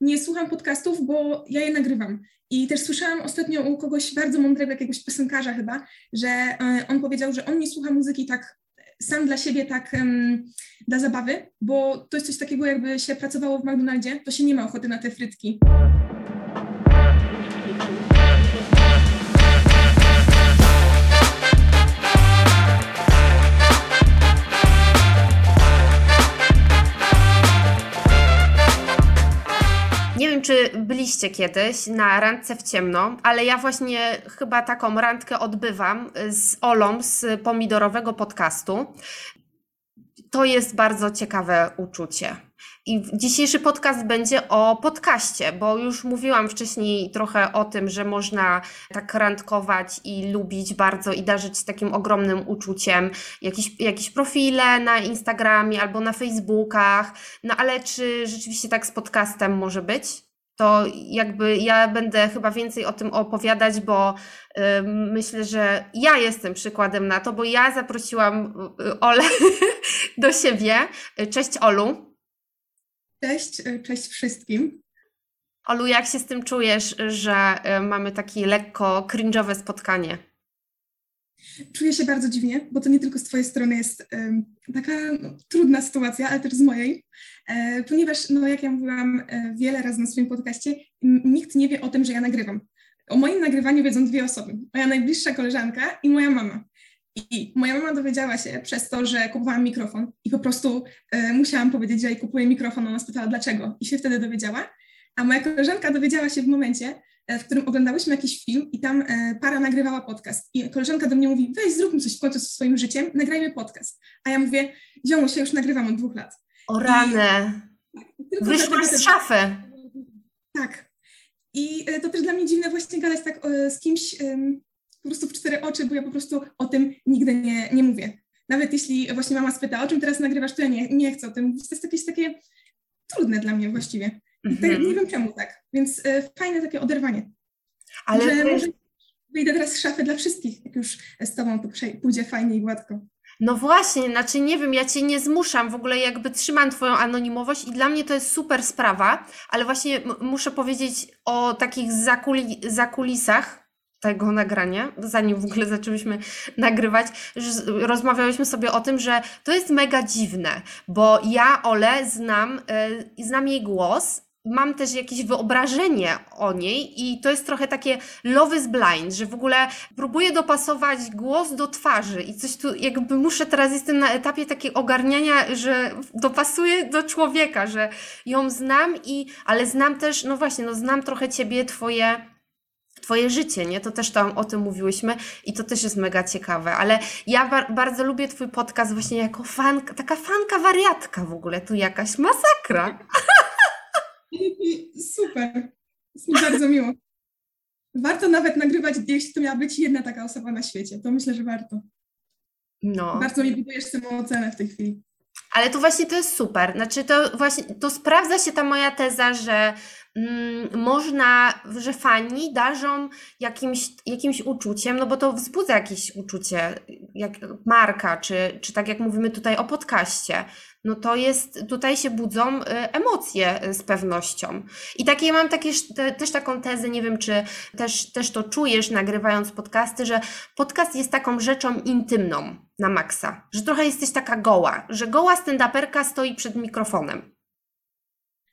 nie słucham podcastów, bo ja je nagrywam. I też słyszałam ostatnio u kogoś bardzo mądrego, jakiegoś piosenkarza chyba, że e, on powiedział, że on nie słucha muzyki tak sam dla siebie, tak um, dla zabawy, bo to jest coś takiego, jakby się pracowało w McDonaldzie, to się nie ma ochoty na te frytki. Wiem, czy byliście kiedyś na randce w ciemno, ale ja właśnie chyba taką randkę odbywam z Olą z pomidorowego podcastu. To jest bardzo ciekawe uczucie. I dzisiejszy podcast będzie o podcaście, bo już mówiłam wcześniej trochę o tym, że można tak randkować i lubić bardzo i darzyć takim ogromnym uczuciem jakieś, jakieś profile na Instagramie albo na Facebookach. No ale czy rzeczywiście tak z podcastem może być? To jakby ja będę chyba więcej o tym opowiadać, bo myślę, że ja jestem przykładem na to, bo ja zaprosiłam y, Olę do siebie. Cześć Olu. Cześć, e, cześć wszystkim. Olu, jak się z tym czujesz, że e, mamy takie lekko cringe'owe spotkanie? Czuję się bardzo dziwnie, bo to nie tylko z Twojej strony jest taka no, trudna sytuacja, ale też z mojej, e, ponieważ, no, jak ja mówiłam e, wiele razy na swoim podcaście, nikt nie wie o tym, że ja nagrywam. O moim nagrywaniu wiedzą dwie osoby. Moja najbliższa koleżanka i moja mama. I moja mama dowiedziała się przez to, że kupowałam mikrofon i po prostu e, musiałam powiedzieć, że jej kupuję mikrofon. Ona spytała dlaczego i się wtedy dowiedziała. A moja koleżanka dowiedziała się w momencie, w którym oglądałyśmy jakiś film i tam e, para nagrywała podcast. I koleżanka do mnie mówi, weź zróbmy coś w końcu ze swoim życiem, nagrajmy podcast. A ja mówię, ziomuś, ja już nagrywam od dwóch lat. O ranę! Wyszłaś z szafy. Tak. I to też dla mnie dziwne właśnie gadać tak z kimś, po prostu w cztery oczy, bo ja po prostu o tym nigdy nie, nie mówię. Nawet jeśli właśnie mama spyta, o czym teraz nagrywasz, to ja nie, nie chcę o tym. To jest jakieś takie trudne dla mnie właściwie. -hmm. nie wiem czemu tak. Więc y, fajne takie oderwanie. Ale że może wyjdę teraz z szafy dla wszystkich, jak już z tobą to pójdzie fajnie i gładko. No właśnie, znaczy nie wiem, ja cię nie zmuszam, w ogóle jakby trzymam twoją anonimowość i dla mnie to jest super sprawa, ale właśnie muszę powiedzieć o takich zakuli zakulisach, tego nagrania, zanim w ogóle zaczęliśmy nagrywać, rozmawiałyśmy sobie o tym, że to jest mega dziwne, bo ja Ole znam, yy, znam jej głos, mam też jakieś wyobrażenie o niej i to jest trochę takie love is blind, że w ogóle próbuję dopasować głos do twarzy i coś tu jakby muszę teraz jestem na etapie takiego ogarniania, że dopasuję do człowieka, że ją znam i ale znam też, no właśnie, no znam trochę ciebie, twoje Twoje życie, nie? To też tam o tym mówiłyśmy i to też jest mega ciekawe, ale ja bar bardzo lubię Twój podcast właśnie jako fanka, taka fanka wariatka w ogóle, tu jakaś masakra. Super, jest mi bardzo miło. Warto nawet nagrywać, jeśli to miała być jedna taka osoba na świecie, to myślę, że warto. No. Bardzo mi budujesz samoocenę w tej chwili. Ale to właśnie to jest super. Znaczy to właśnie, to sprawdza się ta moja teza, że mm, można, że fani darzą jakimś, jakimś uczuciem, no bo to wzbudza jakieś uczucie, jak marka, czy, czy tak jak mówimy tutaj o podcaście, no to jest, tutaj się budzą y, emocje z pewnością. I takie mam takie, te, też taką tezę, nie wiem, czy też, też to czujesz nagrywając podcasty, że podcast jest taką rzeczą intymną na maksa, że trochę jesteś taka goła, że goła stand-uperka stoi przed mikrofonem.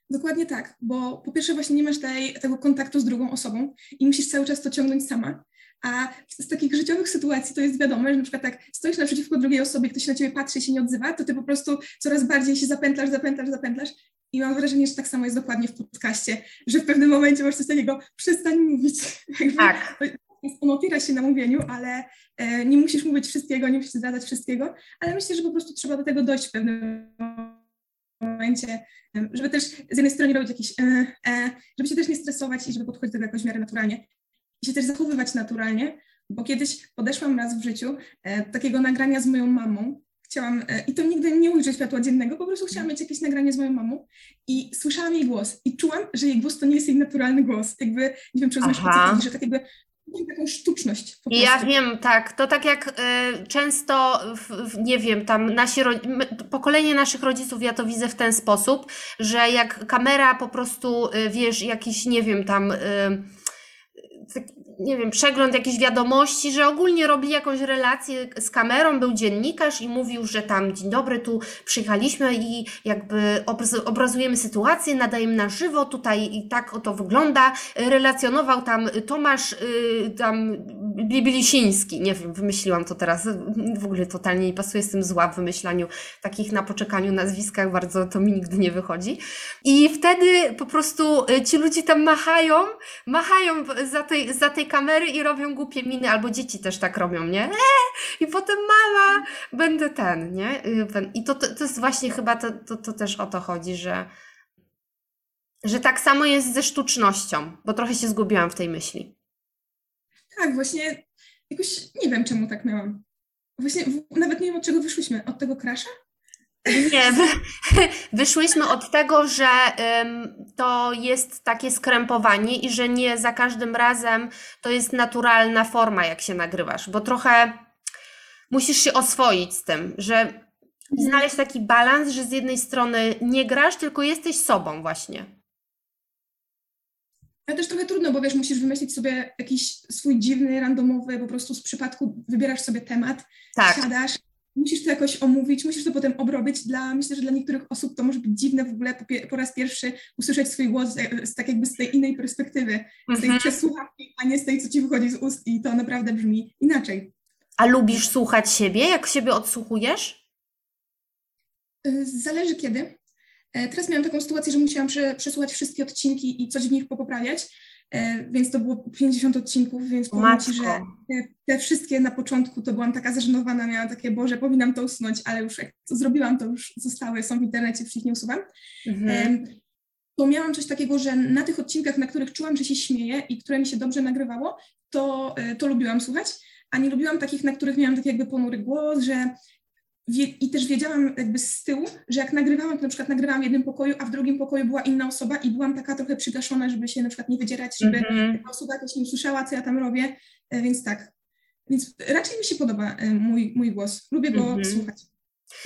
Dokładnie tak, bo po pierwsze właśnie nie masz tej, tego kontaktu z drugą osobą i musisz cały czas to ciągnąć sama. A z takich życiowych sytuacji to jest wiadomo, że na przykład tak stoisz naprzeciwko drugiej osoby, ktoś na ciebie patrzy i się nie odzywa, to ty po prostu coraz bardziej się zapętlasz, zapętlasz, zapętlasz i mam wrażenie, że tak samo jest dokładnie w podcaście, że w pewnym momencie masz coś takiego, przestań mówić. Tak. On opiera się na mówieniu, ale e, nie musisz mówić wszystkiego, nie musisz zdradzać wszystkiego, ale myślę, że po prostu trzeba do tego dojść w pewnym momencie, żeby też z jednej strony robić jakieś, e, e, żeby się też nie stresować i żeby podchodzić do tego jakoś w miarę naturalnie i się też zachowywać naturalnie, bo kiedyś podeszłam raz w życiu e, takiego nagrania z moją mamą, chciałam, e, i to nigdy nie ujrzeć światła dziennego, po prostu chciałam mieć jakieś nagranie z moją mamą i słyszałam jej głos i czułam, że jej głos to nie jest jej naturalny głos, jakby, nie wiem, czy rozumiesz, co że tak jakby taką sztuczność. Ja wiem, tak. To tak jak y, często, w, nie wiem, tam nasi pokolenie naszych rodziców, ja to widzę w ten sposób, że jak kamera po prostu, y, wiesz, jakiś, nie wiem, tam. Y, tak, nie wiem, przegląd jakichś wiadomości, że ogólnie robili jakąś relację z kamerą, był dziennikarz i mówił, że tam dzień dobry, tu przyjechaliśmy i jakby obraz, obrazujemy sytuację, nadajemy na żywo, tutaj i tak oto wygląda. Relacjonował tam Tomasz y, tam Bibilisiński, nie wiem, wymyśliłam to teraz, w ogóle totalnie nie pasuje tym zła w wymyślaniu takich na poczekaniu nazwiskach, bardzo to mi nigdy nie wychodzi. I wtedy po prostu y, ci ludzie tam machają, machają za tej, za tej kamery i robią głupie miny, albo dzieci też tak robią, nie? Eee! I potem mama, będę ten, nie? Y, I to, to, to jest właśnie chyba, to, to, to też o to chodzi, że, że tak samo jest ze sztucznością, bo trochę się zgubiłam w tej myśli. Tak, właśnie jakoś nie wiem, czemu tak miałam. Właśnie w, nawet nie wiem, od czego wyszłyśmy. Od tego krasza? Nie, wy, wyszłyśmy od tego, że ym, to jest takie skrępowanie i że nie za każdym razem to jest naturalna forma, jak się nagrywasz, bo trochę musisz się oswoić z tym, że i znaleźć taki balans, że z jednej strony nie grasz, tylko jesteś sobą właśnie. Ale też trochę trudno, bo wiesz, musisz wymyślić sobie jakiś swój dziwny, randomowy, po prostu z przypadku wybierasz sobie temat, Tak, siadasz, musisz to jakoś omówić, musisz to potem obrobić. Dla, myślę, że dla niektórych osób to może być dziwne w ogóle po, po raz pierwszy usłyszeć swój głos e, z, tak jakby z tej innej perspektywy, z tej Mhm. przez słuchawki, a nie z tej, co ci wychodzi z ust i to naprawdę brzmi inaczej. A lubisz słuchać siebie? Jak siebie odsłuchujesz? Y, Zależy kiedy. E, Teraz miałam taką sytuację, że musiałam prze, przesłuchać wszystkie odcinki i coś w nich popoprawiać, e, więc to było 50 odcinków, więc powiem Ci, że te, te wszystkie na początku to byłam taka zażenowana, miałam takie, Boże, powinnam to usunąć, ale już jak to zrobiłam, to już zostały, są w internecie, już ich nie usuwam. Mhm. To miałam coś takiego, że na tych odcinkach, na których czułam, że się śmieję i które mi się dobrze nagrywało, to, e, to lubiłam słuchać, a nie lubiłam takich, na których miałam taki jakby ponury głos, że i też wiedziałam jakby z tyłu, że jak nagrywałam, to na przykład nagrywałam w jednym pokoju, a w drugim pokoju była inna osoba i byłam taka trochę przygaszona, żeby się na przykład nie wydzierać, żeby Mhm. ta osoba jakoś nie usłyszała, co ja tam robię, e, więc tak. Więc raczej mi się podoba e, mój, mój głos. Lubię go Mhm. słuchać.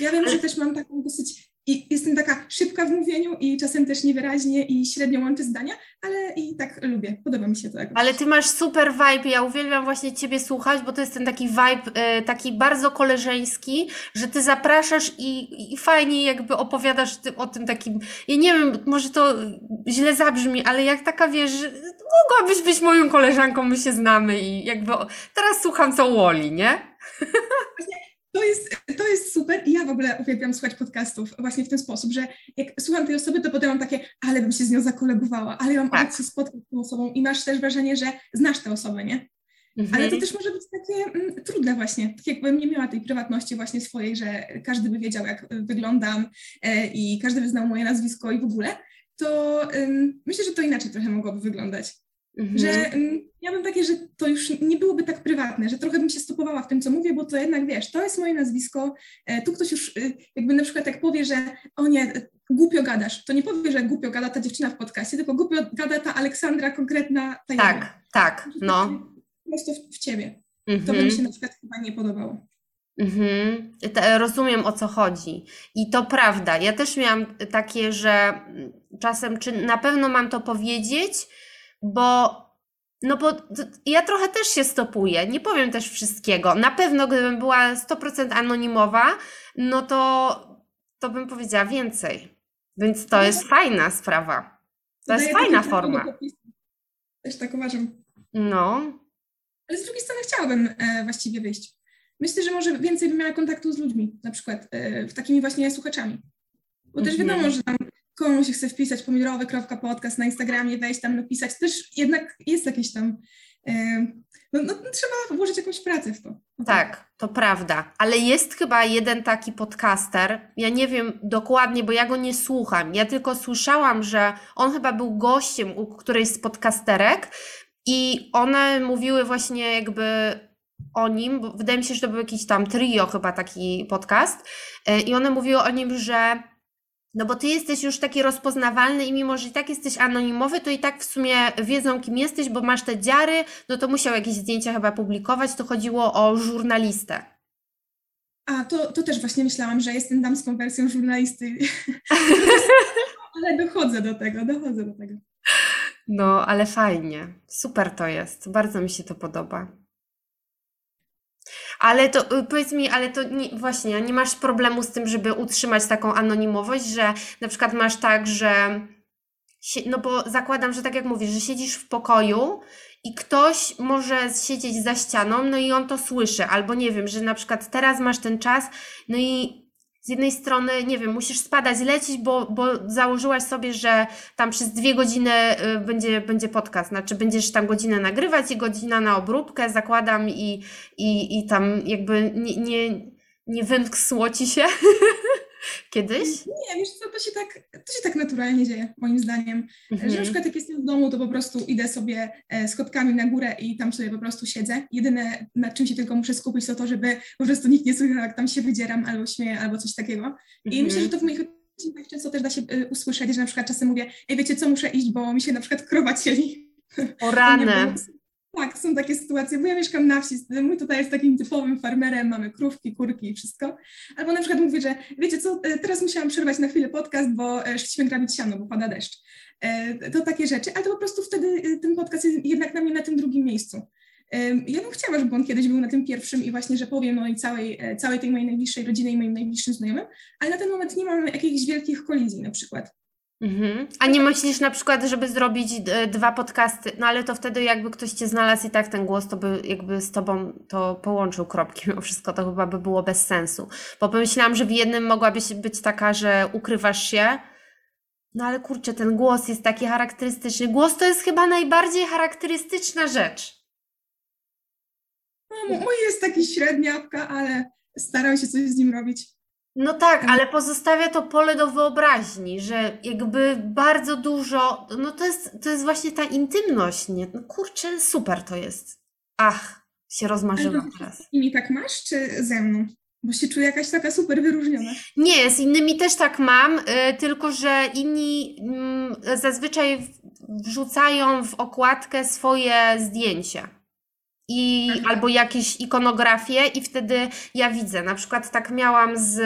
Ja wiem, że też mam taką dosyć, i jestem taka szybka w mówieniu i czasem też niewyraźnie i średnio łączę zdania, ale i tak lubię. Podoba mi się to jakoś. Ale ty masz super vibe, ja uwielbiam właśnie ciebie słuchać, bo to jest ten taki vibe e, taki bardzo koleżeński, że ty zapraszasz i, i fajnie jakby opowiadasz o tym takim, ja nie wiem, może to źle zabrzmi, ale jak taka wiesz, że mogłabyś być moją koleżanką, my się znamy i jakby teraz słucham co Woli, nie? To jest, to jest super i ja w ogóle uwielbiam słuchać podcastów właśnie w ten sposób, że jak słucham tej osoby, to potem mam takie, ale bym się z nią zakolegowała, ale ja mam Tak. się spotkać z tą osobą i masz też wrażenie, że znasz tę osobę, nie? Ale to Mhm. też może być takie mm, trudne właśnie, tak jakbym nie miała tej prywatności właśnie swojej, że każdy by wiedział, jak y, wyglądam e, i każdy by znał moje nazwisko i w ogóle, to ym, myślę, że to inaczej trochę mogłoby wyglądać. Mhm. Że ja bym takie, że to już nie byłoby tak prywatne, że trochę bym się stopowała w tym, co mówię, bo to jednak, wiesz, to jest moje nazwisko, e, tu ktoś już y, jakby na przykład jak powie, że o nie, głupio gadasz, to nie powie, że głupio gada ta dziewczyna w podcaście, tylko głupio gada ta Aleksandra konkretna, ta jedna. Tak, tak, no. Prosto w, w ciebie. To by mi Mhm. się na przykład chyba nie podobało. Mhm. Rozumiem o co chodzi. I to prawda. Ja też miałam takie, że czasem, czy na pewno mam to powiedzieć, bo no bo ja trochę też się stopuję. Nie powiem też wszystkiego. Na pewno, gdybym była 100% anonimowa, no to, to bym powiedziała więcej. Więc to jest fajna sprawa. To jest fajna forma. Też tak uważam. No. Ale z drugiej strony chciałabym e, właściwie wyjść. Myślę, że może więcej bym miała kontaktu z ludźmi, na przykład e, takimi właśnie słuchaczami. Bo też Mhm. wiadomo, że tam komuś się chce wpisać pomidorowy.podcast na Instagramie, wejść tam, napisać. Też jednak jest jakieś tam, e, no, no trzeba włożyć jakąś pracę w to. No Tak, to prawda. Ale jest chyba jeden taki podcaster. Ja nie wiem dokładnie, bo ja go nie słucham. Ja tylko słyszałam, że on chyba był gościem u którejś z podcasterek i one mówiły właśnie jakby o nim, bo wydaje mi się, że to był jakiś tam trio chyba taki podcast. e, I one mówiły o nim, że No bo ty jesteś już taki rozpoznawalny i mimo, że i tak jesteś anonimowy, to i tak w sumie wiedzą, kim jesteś, bo masz te dziary, no to musiał jakieś zdjęcia chyba publikować, to chodziło o żurnalistę. A, to, to też właśnie myślałam, że jestem damską wersją żurnalisty. ale dochodzę do tego, dochodzę do tego. No, ale fajnie. Super to jest. Bardzo mi się to podoba. Ale to y, powiedz mi, ale to nie, właśnie, nie masz problemu z tym, żeby utrzymać taką anonimowość, że na przykład masz tak, że no bo zakładam, że tak jak mówisz, że siedzisz w pokoju i ktoś może siedzieć za ścianą, no i on to słyszy, albo nie wiem, że na przykład teraz masz ten czas, no i z jednej strony, nie wiem, musisz spadać, lecieć, bo, bo założyłaś sobie, że tam przez dwie godziny y, będzie, będzie podcast, znaczy będziesz tam godzinę nagrywać i godzina na obróbkę, zakładam i, i, i tam jakby nie, nie, nie wymknęło ci się kiedyś? Nie, wiesz co, to się tak, to się tak naturalnie dzieje, moim zdaniem. Mhm. Że na przykład jak jestem w domu, to po prostu idę sobie e, schodkami na górę i tam sobie po prostu siedzę. Jedyne, nad czym się tylko muszę skupić, to to, żeby po prostu nikt nie słyszał, jak tam się wydzieram albo śmieję, albo coś takiego. I mhm. myślę, że to w moich odcinkach często też da się y, usłyszeć, że na przykład czasem mówię, ej, wiecie co, muszę iść, bo mi się na przykład krowa cieli. O rany. Tak, są takie sytuacje, bo ja mieszkam na wsi, mój tutaj jest takim typowym farmerem, mamy krówki, kurki i wszystko. Albo na przykład mówię, że wiecie co, e, teraz musiałam przerwać na chwilę podcast, bo e, szliśmy grabić siano, bo pada deszcz. E, to takie rzeczy, ale to po prostu wtedy ten podcast jest jednak na mnie na tym drugim miejscu. Ja bym chciała, żeby on kiedyś był na tym pierwszym i właśnie, że powiem o całej, całej tej mojej najbliższej rodzinie i moim najbliższym znajomym, ale na ten moment nie mam jakichś wielkich kolizji na przykład. Mhm. A nie myślisz na przykład, żeby zrobić e, dwa podcasty, no ale to wtedy jakby ktoś cię znalazł i tak ten głos, to by jakby z tobą to połączył kropki mimo wszystko, to chyba by było bez sensu. Bo pomyślałam, że w jednym mogłabyś być taka, że ukrywasz się, no ale kurczę, ten głos jest taki charakterystyczny. Głos to jest chyba najbardziej charakterystyczna rzecz. No, mój jest taki średniawka, ale staram się coś z nim robić. No tak, ale pozostawia to pole do wyobraźni, że jakby bardzo dużo, no to jest, to jest właśnie ta intymność, nie? No kurczę, super to jest. Ach, się rozmarzyłam teraz. I mi tak masz, czy ze mną? Bo się czuję jakaś taka super wyróżniona. Nie, z innymi też tak mam, y, tylko że inni y, zazwyczaj wrzucają w okładkę swoje zdjęcia i mhm. albo jakieś ikonografie i wtedy ja widzę. Na przykład tak miałam z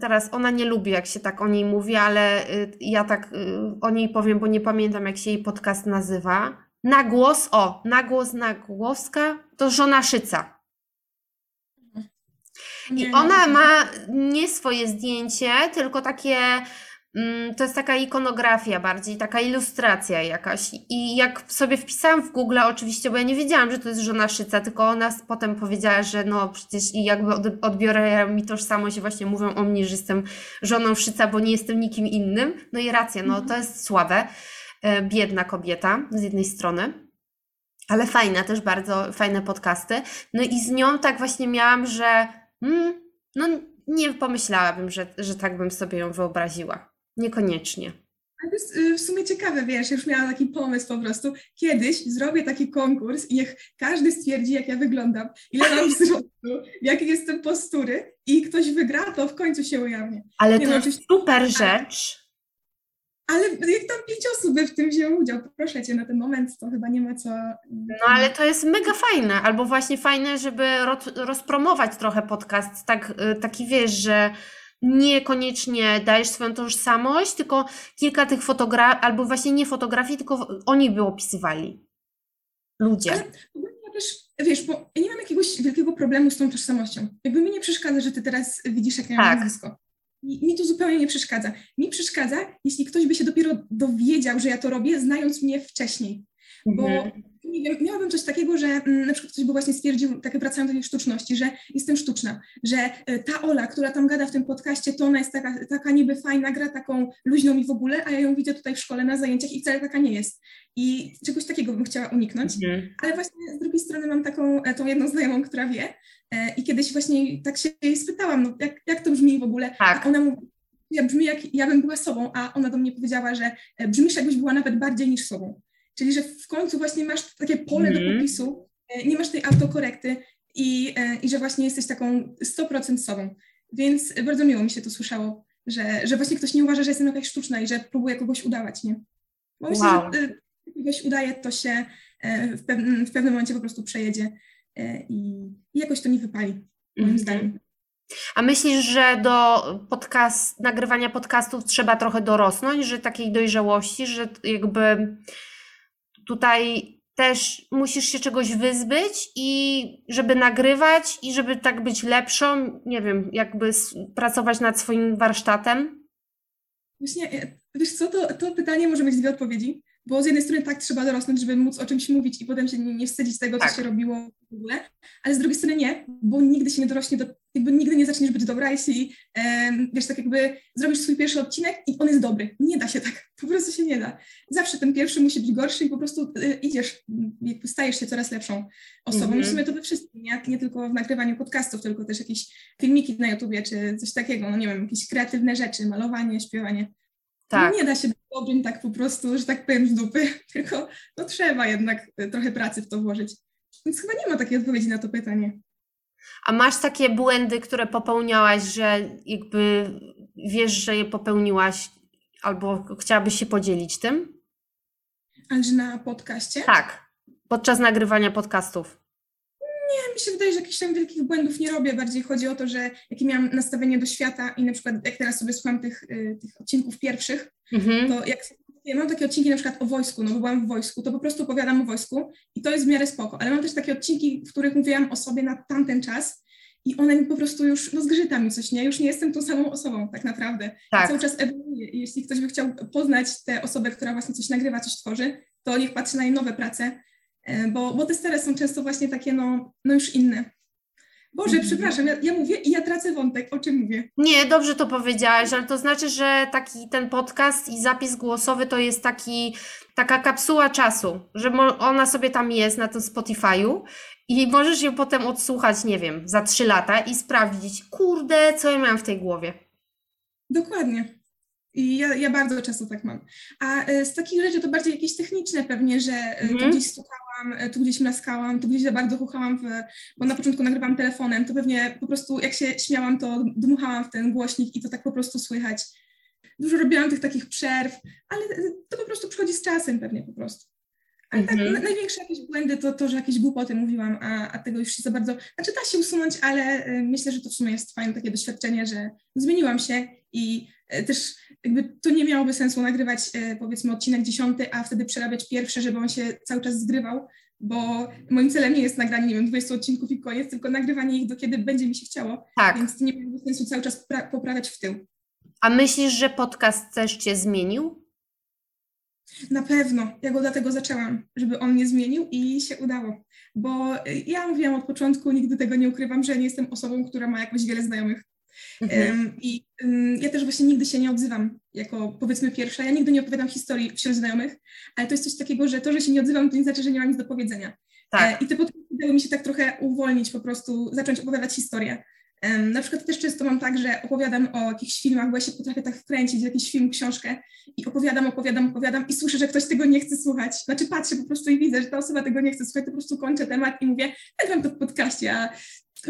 teraz ona nie lubi, jak się tak o niej mówi, ale y, ja tak y, o niej powiem, bo nie pamiętam, jak się jej podcast nazywa. Nagłos, o, nagłos, nagłoska, to żona Szyca. I ona ma nie swoje zdjęcie, tylko takie to jest taka ikonografia bardziej, taka ilustracja jakaś. I jak sobie wpisałam w Google, oczywiście, bo ja nie wiedziałam, że to jest żona Szyca, tylko ona potem powiedziała, że no przecież i jakby odbiorę mi tożsamość i właśnie mówią o mnie, że jestem żoną Szyca, bo nie jestem nikim innym. No i racja, no to jest słabe. E, biedna kobieta z jednej strony. Ale fajne, też bardzo fajne podcasty. No i z nią tak właśnie miałam, że mm, no nie pomyślałabym, że, że tak bym sobie ją wyobraziła. Niekoniecznie. To jest y, w sumie ciekawe, wiesz, już miałam taki pomysł po prostu. Kiedyś zrobię taki konkurs i niech każdy stwierdzi, jak ja wyglądam, ile mam wzrostu, jakie jestem postury i ktoś wygra, to w końcu się ujawni. Ale Nie to jest super rzecz. Ale jak tam pięć osób by w tym wzięło udział, proszę Cię, na ten moment to chyba nie ma co... No ale to jest mega fajne, albo właśnie fajne, żeby rozpromować trochę podcast, tak, y, taki wiesz, że niekoniecznie dajesz swoją tożsamość, tylko kilka tych fotografii, albo właśnie nie fotografii, tylko oni by opisywali. Ludzie. Ale ja też, wiesz, bo ja nie mam jakiegoś wielkiego problemu z tą tożsamością. Jakby mi nie przeszkadza, że ty teraz widzisz, jak ja tak. mam nazwisko. Mi, mi to zupełnie nie przeszkadza. Mi przeszkadza, jeśli ktoś by się dopiero dowiedział, że ja to robię, znając mnie wcześniej. Bo mhm nie wiem, miałabym coś takiego, że mm, na przykład ktoś by właśnie stwierdził, takie wracając do tej sztuczności, że jestem sztuczna, że e, ta Ola, która tam gada w tym podcaście, to ona jest taka, taka niby fajna, gra taką luźną i w ogóle, a ja ją widzę tutaj w szkole na zajęciach i wcale taka nie jest. I czegoś takiego bym chciała uniknąć. Mhm. Ale właśnie z drugiej strony mam taką, e, tą jedną znajomą, która wie e, i kiedyś właśnie tak się jej spytałam, no, jak, jak to brzmi w ogóle, tak. a ona mówi, ja brzmi jak ja bym była sobą, a ona do mnie powiedziała, że brzmisz jakbyś była nawet bardziej niż sobą. Czyli, że w końcu właśnie masz takie pole mm. do mhm. popisu, e, nie masz tej autokorekty i, e, i że właśnie jesteś taką 100% sobą. Więc bardzo miło mi się to słyszało, że, że właśnie ktoś nie uważa, że jestem jakaś sztuczna i że próbuję kogoś udawać, nie? Bo myślę, Wow. że kogoś udaje, to się e, w, pewnym, w pewnym momencie po prostu przejedzie i, i jakoś to nie wypali, moim Mhm. zdaniem. A myślisz, że do podcast, nagrywania podcastów trzeba trochę dorosnąć, że takiej dojrzałości, że jakby tutaj też musisz się czegoś wyzbyć i żeby nagrywać i żeby tak być lepszą, nie wiem, jakby pracować nad swoim warsztatem? Właśnie, e, wiesz co, to, to pytanie może mieć dwie odpowiedzi, bo z jednej strony tak trzeba dorosnąć, żeby móc o czymś mówić i potem się nie, nie wstydzić tego, co Tak. się robiło w ogóle, ale z drugiej strony nie, bo nigdy się nie dorośnie, do, jakby nigdy nie zaczniesz być dobra, jeśli, wiesz, tak jakby zrobisz swój pierwszy odcinek i on jest dobry. Nie da się tak, po prostu się nie da. Zawsze ten pierwszy musi być gorszy i po prostu e, idziesz, jakby stajesz się coraz lepszą osobą. Mhm. I w sumie to we wszystkim, nie? nie tylko w nagrywaniu podcastów, tylko też jakieś filmiki na YouTubie, czy coś takiego, no nie wiem, jakieś kreatywne rzeczy, malowanie, śpiewanie. Tak. No nie da się być dobrym tak po prostu, że tak powiem, z dupy, tylko no trzeba jednak y, trochę pracy w to włożyć. Więc chyba nie ma takiej odpowiedzi na to pytanie. A masz takie błędy, które popełniałaś, że jakby wiesz, że je popełniłaś albo chciałabyś się podzielić tym? Ale że na podcaście? Tak, podczas nagrywania podcastów. Mi się wydaje, że jakichś tam wielkich błędów nie robię. Bardziej chodzi o to, że jakie miałam nastawienie do świata i na przykład jak teraz sobie słucham tych, y, tych odcinków pierwszych, Mhm. to jak ja mam takie odcinki na przykład o wojsku, no bo byłam w wojsku, to po prostu opowiadam o wojsku i to jest w miarę spoko, ale mam też takie odcinki, w których mówiłam o sobie na tamten czas i one mi po prostu już, no zgrzyta mi coś, nie? Już nie jestem tą samą osobą tak naprawdę. Tak. Cały czas ewoluuje i jeśli ktoś by chciał poznać tę osobę, która właśnie coś nagrywa, coś tworzy, to niech patrzy na jej nowe prace, e, bo, bo te stare są często właśnie takie, no, no już inne. Boże, przepraszam, ja, ja mówię i ja tracę wątek, o czym mówię. Nie, dobrze to powiedziałaś, ale to znaczy, że taki ten podcast i zapis głosowy to jest taki, taka kapsuła czasu, że ona sobie tam jest na tym Spotify'u i możesz ją potem odsłuchać, nie wiem, za trzy lata i sprawdzić, kurde, co ja miałam w tej głowie. Dokładnie. I ja, ja bardzo często tak mam. A e, z takich rzeczy to bardziej jakieś techniczne pewnie, że e, tu Mhm. gdzieś stukałam, e, tu gdzieś mlaskałam, tu gdzieś za bardzo chuchałam, w, bo na początku nagrywam telefonem, to pewnie po prostu jak się śmiałam, to dmuchałam w ten głośnik i to tak po prostu słychać. Dużo robiłam tych takich przerw, ale to po prostu przychodzi z czasem pewnie po prostu. Ale tak, Mhm. na, największe jakieś błędy to to, że jakieś głupoty mówiłam, a, a tego już się za bardzo... Znaczy da się usunąć, ale myślę, że to w sumie jest fajne takie doświadczenie, że zmieniłam się i też jakby to nie miałoby sensu nagrywać e, powiedzmy odcinek dziesiąty, a wtedy przerabiać pierwszy, żeby on się cały czas zgrywał, bo moim celem nie jest nagranie, nie wiem, 20 odcinków i koniec, tylko nagrywanie ich do kiedy będzie mi się chciało, Tak. więc nie miałoby sensu cały czas pra- poprawiać w tył. A myślisz, że podcast też cię zmienił? Na pewno, ja go dlatego zaczęłam, żeby on mnie zmienił i się udało, bo y, ja mówiłam od początku, nigdy tego nie ukrywam, że nie jestem osobą, która ma jakoś wiele znajomych. Mhm. I ja też właśnie nigdy się nie odzywam jako powiedzmy pierwsza. Ja nigdy nie opowiadam historii wśród znajomych, ale to jest coś takiego, że to, że się nie odzywam, to nie znaczy, że nie mam nic do powiedzenia. Tak. E, I te podcasty dały mi się tak trochę uwolnić, po prostu zacząć opowiadać historię. Na przykład też często mam tak, że opowiadam o jakichś filmach, bo ja się potrafię tak wkręcić w jakiś film, książkę i opowiadam, opowiadam, opowiadam i słyszę, że ktoś tego nie chce słuchać. Znaczy patrzę po prostu i widzę, że ta osoba tego nie chce słuchać, to po prostu kończę temat i mówię, nagram to w podcaście, a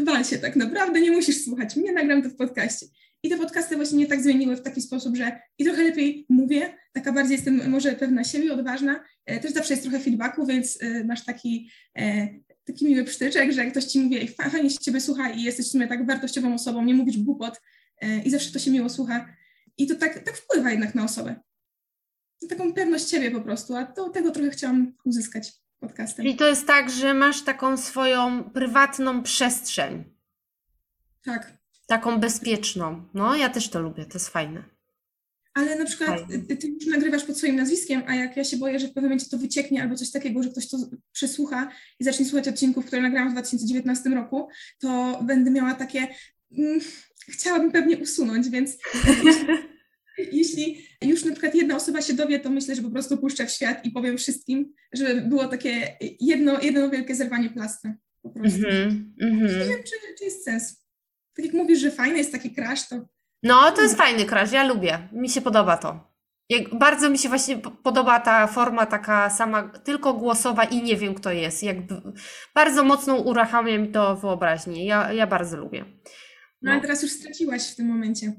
wal się tak naprawdę, nie musisz słuchać mnie, nagram to w podcaście. I te podcasty właśnie mnie tak zmieniły w taki sposób, że i trochę lepiej mówię, taka bardziej jestem może pewna siebie, odważna, e, też zawsze jest trochę feedbacku, więc e, masz taki, e, taki miły psztyczek, że jak ktoś ci mówi, "Ej, fa- fajnie się ciebie słucha i jesteś w sumie tak wartościową osobą, nie mówisz głupot i zawsze to się miło słucha. I to tak, tak wpływa jednak na osobę. Taką pewność siebie po prostu, a to, tego trochę chciałam uzyskać podcastem. Czyli to jest tak, że masz taką swoją prywatną przestrzeń, Tak. taką bezpieczną. No, ja też to lubię, to jest fajne. Ale na przykład ty, ty już nagrywasz pod swoim nazwiskiem, a jak ja się boję, że w pewnym momencie to wycieknie albo coś takiego, że ktoś to przesłucha i zacznie słuchać odcinków, które nagrałam w 2019 roku, to będę miała takie. Mm, chciałabym pewnie usunąć, więc jeśli już na przykład jedna osoba się dowie, to myślę, że po prostu puszczę w świat i powiem wszystkim, żeby było takie jedno, jedno wielkie zerwanie plastra. Po prostu. Mhm, Nie mhm. wiem, czy, czy jest sens. Tak jak mówisz, że fajny jest taki crash, to No, to jest fajny crash, ja lubię. Mi się podoba to. Jak, bardzo mi się właśnie po- podoba ta forma taka sama, tylko głosowa i nie wiem kto jest. Jakby bardzo mocno uruchamia mi to wyobraźnię. Ja, ja bardzo lubię. No, ale teraz już straciłaś w tym momencie.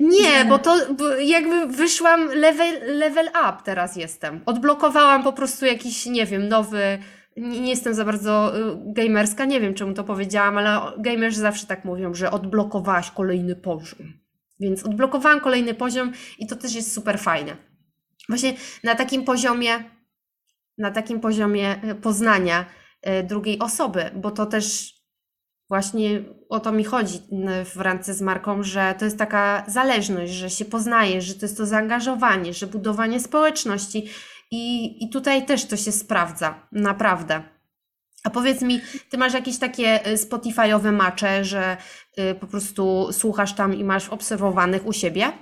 Nie, bo to bo jakby wyszłam level, level up teraz jestem. Odblokowałam po prostu jakiś, nie wiem, nowy. Nie, nie jestem za bardzo y, gamerska, nie wiem czemu to powiedziałam, ale gamerzy zawsze tak mówią, że odblokowałaś kolejny poziom. Więc odblokowałam kolejny poziom i to też jest super fajne. Właśnie na takim poziomie, na takim poziomie y, poznania y, drugiej osoby, bo to też Właśnie o to mi chodzi w randce z marką, że to jest taka zależność, że się poznaje, że to jest to zaangażowanie, że budowanie społeczności i, i tutaj też to się sprawdza, naprawdę. A powiedz mi, ty masz jakieś takie y, Spotify'owe macze, że y, po prostu słuchasz tam i masz obserwowanych u siebie?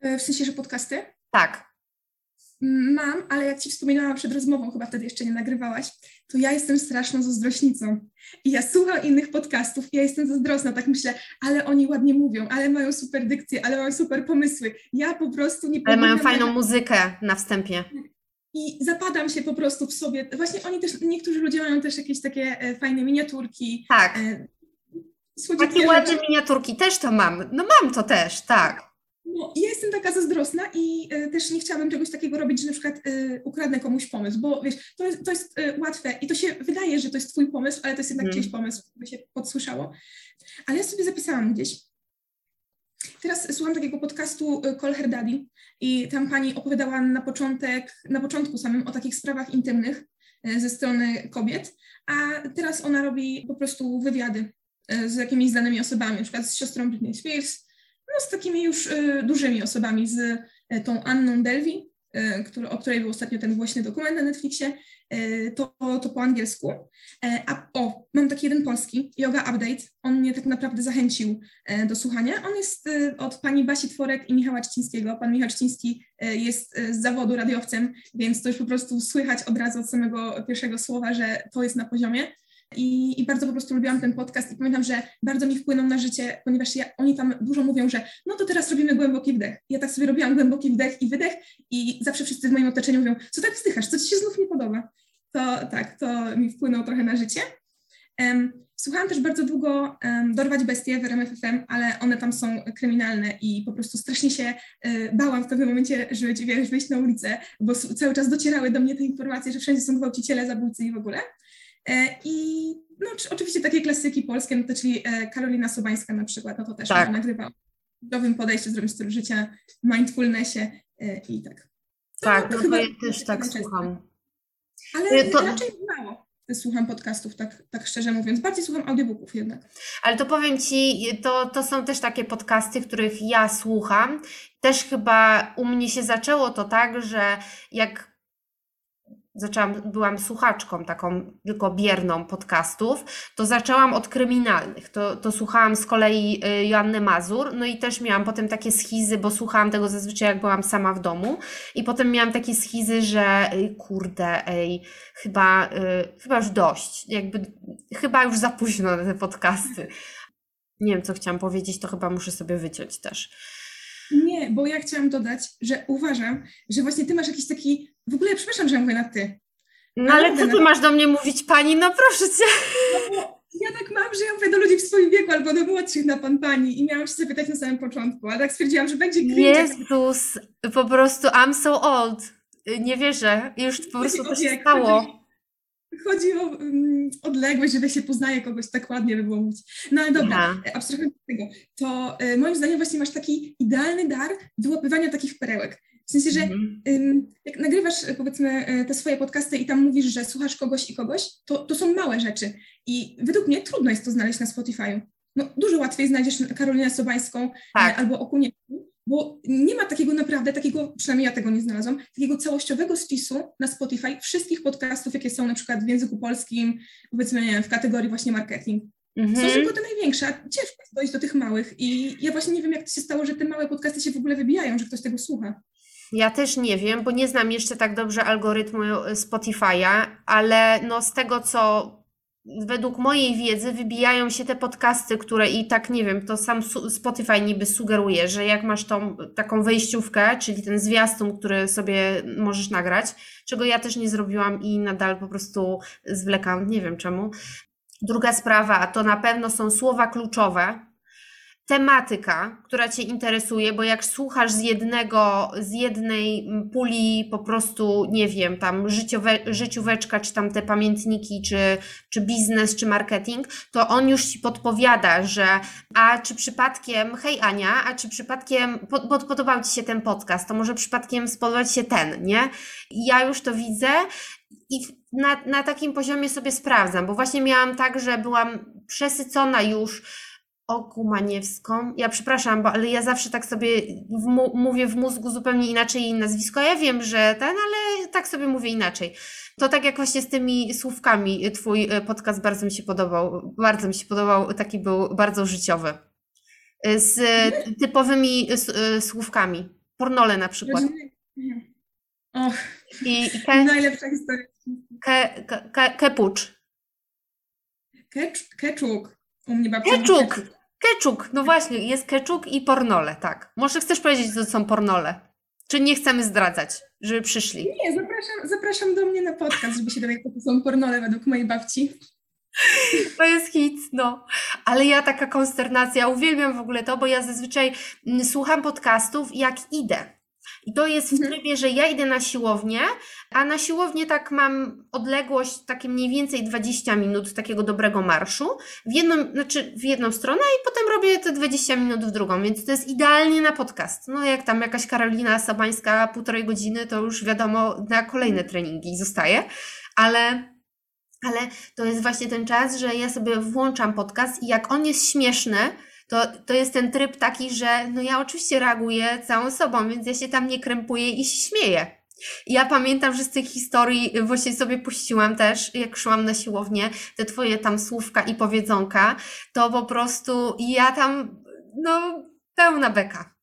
E, w sensie, że podcasty? Tak. Mam, ale jak Ci wspominałam przed rozmową, chyba wtedy jeszcze nie nagrywałaś, to ja jestem straszną zazdrośnicą. I ja słucham innych podcastów i ja jestem zazdrosna, tak myślę, ale oni ładnie mówią, ale mają super dykcję, ale mają super pomysły. Ja po prostu nie Ale mają fajną muzykę na wstępie. I zapadam się po prostu w sobie. Właśnie oni też, niektórzy ludzie mają też jakieś takie e, fajne miniaturki. Tak. E, takie ładne miniaturki też to mam. No mam to też, tak. No, ja jestem taka zazdrosna i y, też nie chciałabym czegoś takiego robić, że na przykład y, ukradnę komuś pomysł, bo wiesz, to jest, to jest y, łatwe i to się wydaje, że to jest twój pomysł, ale to jest jednak mm. czyjś pomysł, by się podsłyszało. Ale ja sobie zapisałam gdzieś. Teraz słucham takiego podcastu Call Her Daddy i tam pani opowiadała na początek, na początku samym o takich sprawach intymnych ze strony kobiet, a teraz ona robi po prostu wywiady z jakimiś znanymi osobami, na przykład z siostrą Britney Spears, no, z takimi już y, dużymi osobami, z y, tą Anną Delvi, y, który, o której był ostatnio ten głośny dokument na Netflixie, to, to po angielsku. E, a o, mam taki jeden polski, Yoga Update. On mnie tak naprawdę zachęcił e, do słuchania. On jest od pani Basi Tworek i Michała Czcińskiego. Pan Michał Czciński jest z zawodu radiowcem, więc to już po prostu słychać od razu od samego pierwszego słowa, że to jest na poziomie. I, I, bardzo po prostu lubiłam ten podcast i pamiętam, że bardzo mi wpłynął na życie, ponieważ ja, oni tam dużo mówią, że no to teraz robimy głęboki wdech. Ja tak sobie robiłam głęboki wdech i wydech i zawsze wszyscy w moim otoczeniu mówią, co tak wzdychasz, co ci się znów nie podoba. To tak, to mi wpłynęło trochę na życie. Um, słuchałam też bardzo długo um, Dorwać Bestie w RMFFM, ale one tam są kryminalne i po prostu strasznie się y, bałam w pewnym momencie żyć, wiesz, wyjść na ulicę, bo cały czas docierały do mnie te informacje, że wszędzie są gwałciciele, zabójcy i w ogóle. E, I no, oczywiście takie klasyki polskie, no to czyli e, Karolina Sobańska na przykład, no to też tak. nagrywa w nowym podejściu, zdrowym stylu życia, mindfulnessie e, i tak. To tak, no to ja też tak słucham. Ale to... raczej mało słucham podcastów, tak, tak szczerze mówiąc. Bardziej słucham audiobooków jednak. Ale to powiem Ci, to, to są też takie podcasty, których ja słucham. Też chyba u mnie się zaczęło to tak, że jak zaczęłam, byłam słuchaczką taką tylko bierną podcastów, to zaczęłam od kryminalnych. To, to słuchałam z kolei y, Joanny Mazur, no i też miałam potem takie schizy, bo słuchałam tego zazwyczaj jak byłam sama w domu i potem miałam takie schizy, że kurde, ej, chyba, y, chyba już dość, jakby chyba już za późno na te podcasty. Nie wiem, co chciałam powiedzieć, to chyba muszę sobie wyciąć też. Bo ja chciałam dodać, że uważam, że właśnie ty masz jakiś taki, w ogóle przepraszam, że ja mówię na ty. No ale co ty masz do mnie mówić, pani? No proszę cię. No, ja tak mam, że ja mówię do ludzi w swoim wieku albo do młodszych na pan pani i miałam się zapytać na samym początku, ale tak stwierdziłam, że będzie cringe. Jezus, po prostu I'm so old. Nie wierzę. Już po prostu to się stało chodzi o um, odległość, że się poznaje kogoś, tak ładnie by było mówić. No ale dobra, Aha. E, abstrahując od tego, to y, moim zdaniem właśnie masz taki idealny dar wyłapywania takich perełek. W sensie, że mhm. jak nagrywasz e, powiedzmy te swoje podcasty i tam mówisz, że słuchasz kogoś i kogoś, to, to są małe rzeczy. I według mnie trudno jest to znaleźć na Spotify'u. No, dużo łatwiej znajdziesz Karolinę Sobańską tak. albo Okuniecką, bo nie ma takiego naprawdę, takiego, przynajmniej ja tego nie znalazłam, takiego całościowego spisu na Spotify wszystkich podcastów, jakie są na przykład w języku polskim, powiedzmy, nie wiem, w kategorii właśnie marketing. Mhm. Są tylko te największe, ciężko jest dojść do tych małych i ja właśnie nie wiem, jak to się stało, że te małe podcasty się w ogóle wybijają, że ktoś tego słucha. Ja też nie wiem, bo nie znam jeszcze tak dobrze algorytmu Spotify'a, ale no z tego, co według mojej wiedzy wybijają się te podcasty, które i tak nie wiem, to sam Spotify niby sugeruje, że jak masz tą taką wejściówkę, czyli ten zwiastun, który sobie możesz nagrać, czego ja też nie zrobiłam i nadal po prostu zwlekam, nie wiem czemu. Druga sprawa to na pewno są słowa kluczowe, tematyka, która Cię interesuje, bo jak słuchasz z jednego, z jednej puli po prostu, nie wiem, tam życiowe, życióweczka, czy tam te pamiętniki, czy, czy biznes, czy marketing, to on już Ci podpowiada, że a czy przypadkiem, hej Ania, a czy przypadkiem pod, pod, podobał Ci się ten podcast, to może przypadkiem spodobać się ten, nie? Ja już to widzę i na, na takim poziomie sobie sprawdzam, bo właśnie miałam tak, że byłam przesycona już Okumaniewską. Ja przepraszam, bo, ale ja zawsze tak sobie w, mówię w mózgu zupełnie inaczej jej nazwisko. Ja wiem, że ten, ale tak sobie mówię inaczej. To tak jak właśnie z tymi słówkami. Twój e, podcast bardzo mi się podobał. Bardzo mi się podobał. Taki był bardzo życiowy. E, z typowymi słówkami. Pornole na przykład. Och, I, i ke, najlepsza historia. Ke, ke, ke, kepucz. Keczuk. U mnie babcia Keczuk. Keczuk, no właśnie, jest keczuk i pornole, tak. Może chcesz powiedzieć, co to są pornole? Czy nie chcemy zdradzać, żeby przyszli? Nie, zapraszam, zapraszam do mnie na podcast, żeby się dowiedzieć, co to są pornole według mojej babci. To jest hit, no. Ale ja taka konsternacja, uwielbiam w ogóle to, bo ja zazwyczaj mm, słucham podcastów jak idę. I to jest w mhm. trybie, że ja idę na siłownię, a na siłownię tak mam odległość takie mniej więcej 20 minut takiego dobrego marszu w jedną, znaczy w jedną stronę i potem robię te 20 minut w drugą, więc to jest idealnie na podcast. No jak tam jakaś Karolina Sabańska półtorej godziny, to już wiadomo na kolejne treningi zostaje, ale ale to jest właśnie ten czas, że ja sobie włączam podcast i jak on jest śmieszny, to, to jest ten tryb taki, że no ja oczywiście reaguję całą sobą, więc ja się tam nie krępuję i się śmieję. Ja pamiętam, że z tych historii właśnie sobie puściłam też, jak szłam na siłownię, te twoje tam słówka i powiedzonka, to po prostu ja tam, no, pełna beka.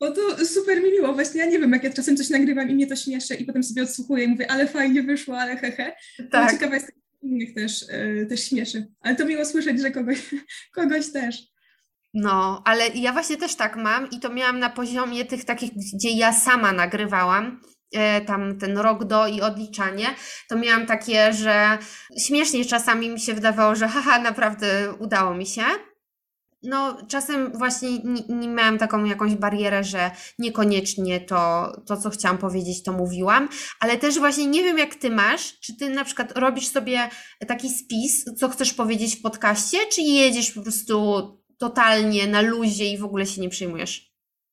O to super mi miło. Właśnie ja nie wiem, jak ja czasem coś nagrywam i mnie to śmieszy i potem sobie odsłuchuję i mówię, ale fajnie wyszło, ale hehe. Tak. Ciekawa jest, innych też, yy, też śmieszy. Ale to miło słyszeć, że kogoś, kogoś też. No, ale ja właśnie też tak mam i to miałam na poziomie tych takich, gdzie ja sama nagrywałam, e, tam ten rok do i odliczanie, to miałam takie, że śmiesznie czasami mi się wydawało, że haha, naprawdę udało mi się. No, czasem właśnie nie, miałam taką jakąś barierę, że niekoniecznie to, to, co chciałam powiedzieć, to mówiłam, ale też właśnie nie wiem, jak ty masz, czy ty na przykład robisz sobie taki spis, co chcesz powiedzieć w podcaście, czy jedziesz po prostu totalnie na luzie i w ogóle się nie przejmujesz?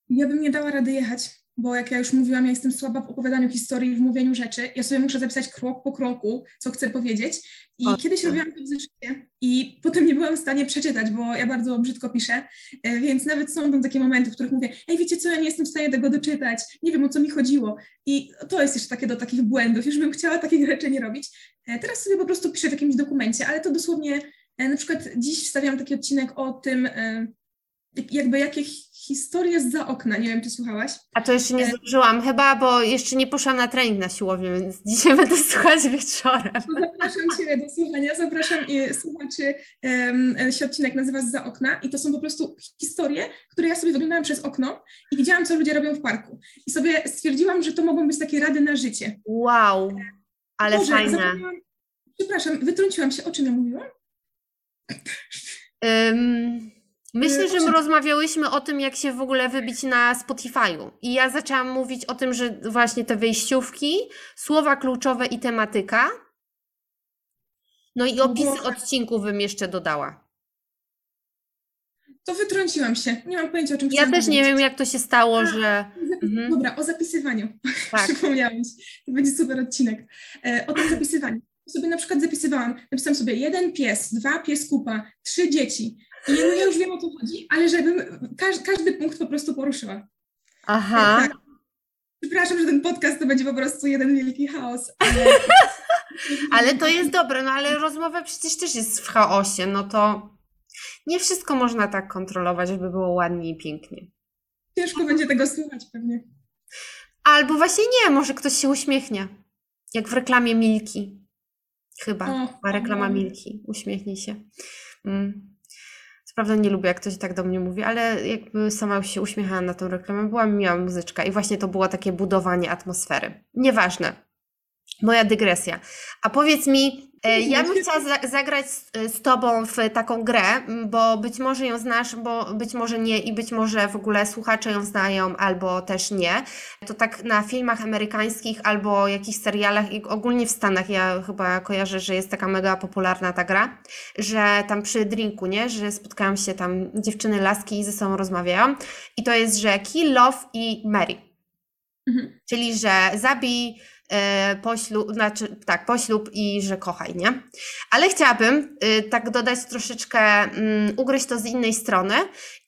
Ja bym nie dała rady jechać, bo jak ja już mówiłam, ja jestem słaba w opowiadaniu historii, w mówieniu rzeczy. Ja sobie muszę zapisać krok po kroku, co chcę powiedzieć. I o, kiedyś tak. robiłam to w zeszycie i potem nie byłam w stanie przeczytać, bo ja bardzo brzydko piszę, e, więc nawet są tam takie momenty, w których mówię, ej, wiecie co, ja nie jestem w stanie tego doczytać, nie wiem, o co mi chodziło. I to jest jeszcze takie do takich błędów, już bym chciała takich rzeczy nie robić. E, teraz sobie po prostu piszę w jakimś dokumencie, ale to dosłownie na przykład dziś wstawiam taki odcinek o tym, e, jakby jakie historie z za okna. Nie wiem, czy słuchałaś. A to jeszcze nie e, zdążyłam chyba, bo jeszcze nie poszłam na trening na siłownię, więc dzisiaj będę słuchać wieczorem. Zapraszam Cię do słuchania, zapraszam słuchaczy. Um, się odcinek nazywa z za okna i to są po prostu historie, które ja sobie wyglądałam przez okno i widziałam, co ludzie robią w parku. I sobie stwierdziłam, że to mogą być takie rady na życie. Wow, ale Boże, fajne. Przepraszam, wytrąciłam się. O czym ja mówiłam? Um, myślę, że my rozmawiałyśmy o tym, jak się w ogóle wybić na Spotify'u. I ja zaczęłam mówić o tym, że właśnie te wejściówki, słowa kluczowe i tematyka. No i opisy odcinków bym jeszcze dodała. To wytrąciłam się. Nie mam pojęcia, o czym Ja też powiedzieć. nie wiem, jak to się stało, A, że. Mhm. Dobra, o zapisywaniu. Tak. Przypomniałeś. To będzie super odcinek. E, o tym zapisywaniu sobie na przykład zapisywałam, napisałam sobie jeden pies, dwa pies kupa, trzy dzieci. I no ja już wiem o co chodzi, ale żebym każdy, każdy punkt po prostu poruszyła. Aha. Tak. Przepraszam, że ten podcast to będzie po prostu jeden wielki chaos. Ale, ale to jest dobre, no ale rozmowa przecież też jest w chaosie, no to nie wszystko można tak kontrolować, żeby było ładnie i pięknie. Ciężko będzie tego słuchać pewnie. Albo właśnie nie, może ktoś się uśmiechnie. Jak w reklamie Milki. Chyba. O, reklama Milki. Uśmiechnij się. Mm. Prawda nie lubię, jak ktoś tak do mnie mówi, ale jakby sama się uśmiechałam na tą reklamę, była miała muzyczka i właśnie to było takie budowanie atmosfery. Nieważne. Moja dygresja. A powiedz mi, ja bym chciała za zagrać z, z, Tobą w taką grę, bo być może ją znasz, bo być może nie i być może w ogóle słuchacze ją znają, albo też nie. To tak na filmach amerykańskich albo jakichś serialach i ogólnie w Stanach ja chyba kojarzę, że jest taka mega popularna ta gra, że tam przy drinku, nie, że spotkają się tam dziewczyny, laski i ze sobą rozmawiają i to jest, że kill, love i marry. Mhm. Czyli, że zabij E, poślub, znaczy tak, poślub i że kochaj, nie? Ale chciałabym y, tak dodać troszeczkę, mm, ugryźć to z innej strony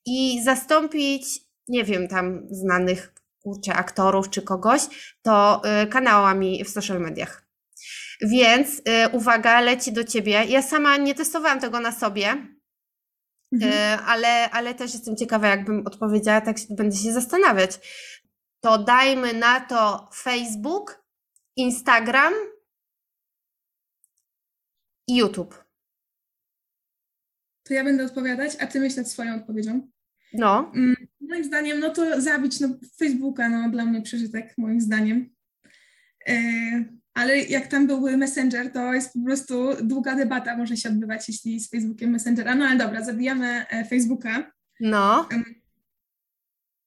i zastąpić, nie wiem, tam znanych kurczę, aktorów czy kogoś, to y, kanałami w social mediach. Więc y, uwaga, leci do ciebie. Ja sama nie testowałam tego na sobie, mhm. ale, ale też jestem ciekawa, jakbym odpowiedziała, tak będę się zastanawiać. To dajmy na to Facebook Instagram i YouTube. To ja będę odpowiadać, a ty myśl nad swoją odpowiedzią. No. Mm, moim zdaniem, no to zabić no, Facebooka, no dla mnie przeżytek, moim zdaniem. E, ale jak tam byłby Messenger, to jest po prostu długa debata może się odbywać, jeśli z Facebookiem Messengera. No ale dobra, zabijamy e, Facebooka. No.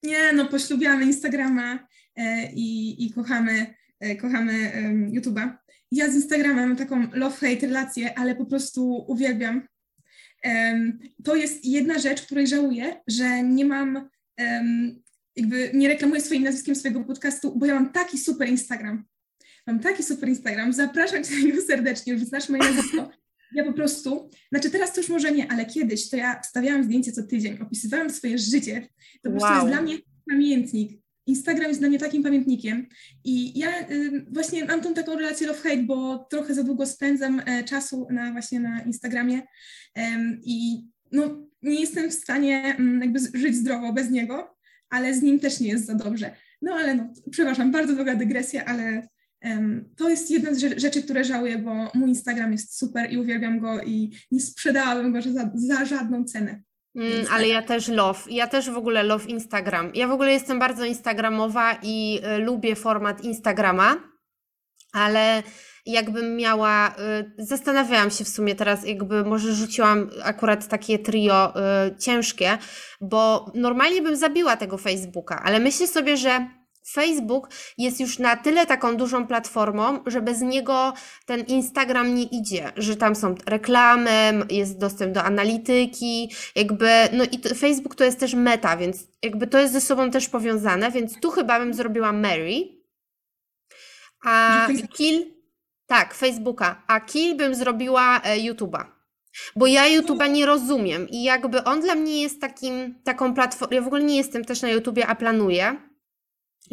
Nie, no poślubiamy Instagrama e, i, i kochamy kochamy YouTube'a. Ja z Instagramem mam taką love-hate relację, ale po prostu uwielbiam. To jest jedna rzecz, której żałuję, że nie mam, jakby nie reklamuję swoim nazwiskiem swojego podcastu, bo ja mam taki super Instagram. Mam taki super Instagram, zapraszam Cię niego serdecznie, już znasz moje nazwisko. Ja po prostu, znaczy teraz to już może nie, ale kiedyś to ja wstawiałam zdjęcie co tydzień, opisywałam swoje życie. To po prostu jest dla mnie pamiętnik. Instagram jest dla mnie takim pamiętnikiem i ja y, właśnie mam tą taką relację love-hate, bo trochę za długo spędzam e, czasu na właśnie na Instagramie i no, nie jestem w stanie mm, jakby żyć zdrowo bez niego, ale z nim też nie jest za dobrze. No ale no, przepraszam, bardzo długa dygresja, ale to jest jedna z rzeczy, które żałuję, bo mój Instagram jest super i uwielbiam go i nie sprzedałabym go za, za żadną cenę. Mm, ale ja też love. Ja też w ogóle love Instagram. Ja w ogóle jestem bardzo instagramowa i y, lubię format Instagrama, ale jakbym miała, y, zastanawiałam się w sumie teraz, jakby może rzuciłam akurat takie trio y, ciężkie, bo normalnie bym zabiła tego Facebooka, ale myślę sobie, że Facebook jest już na tyle taką dużą platformą, że bez niego ten Instagram nie idzie, że tam są reklamy, jest dostęp do analityki, jakby, no i Facebook to jest też meta, więc jakby to jest ze sobą też powiązane, więc tu chyba bym zrobiła Mary, a Kill, tak, Facebooka, a Kill bym zrobiła e, YouTube'a. Bo ja YouTube'a nie rozumiem i jakby on dla mnie jest takim, taką platformą, ja w ogóle nie jestem też na YouTubie, a planuję,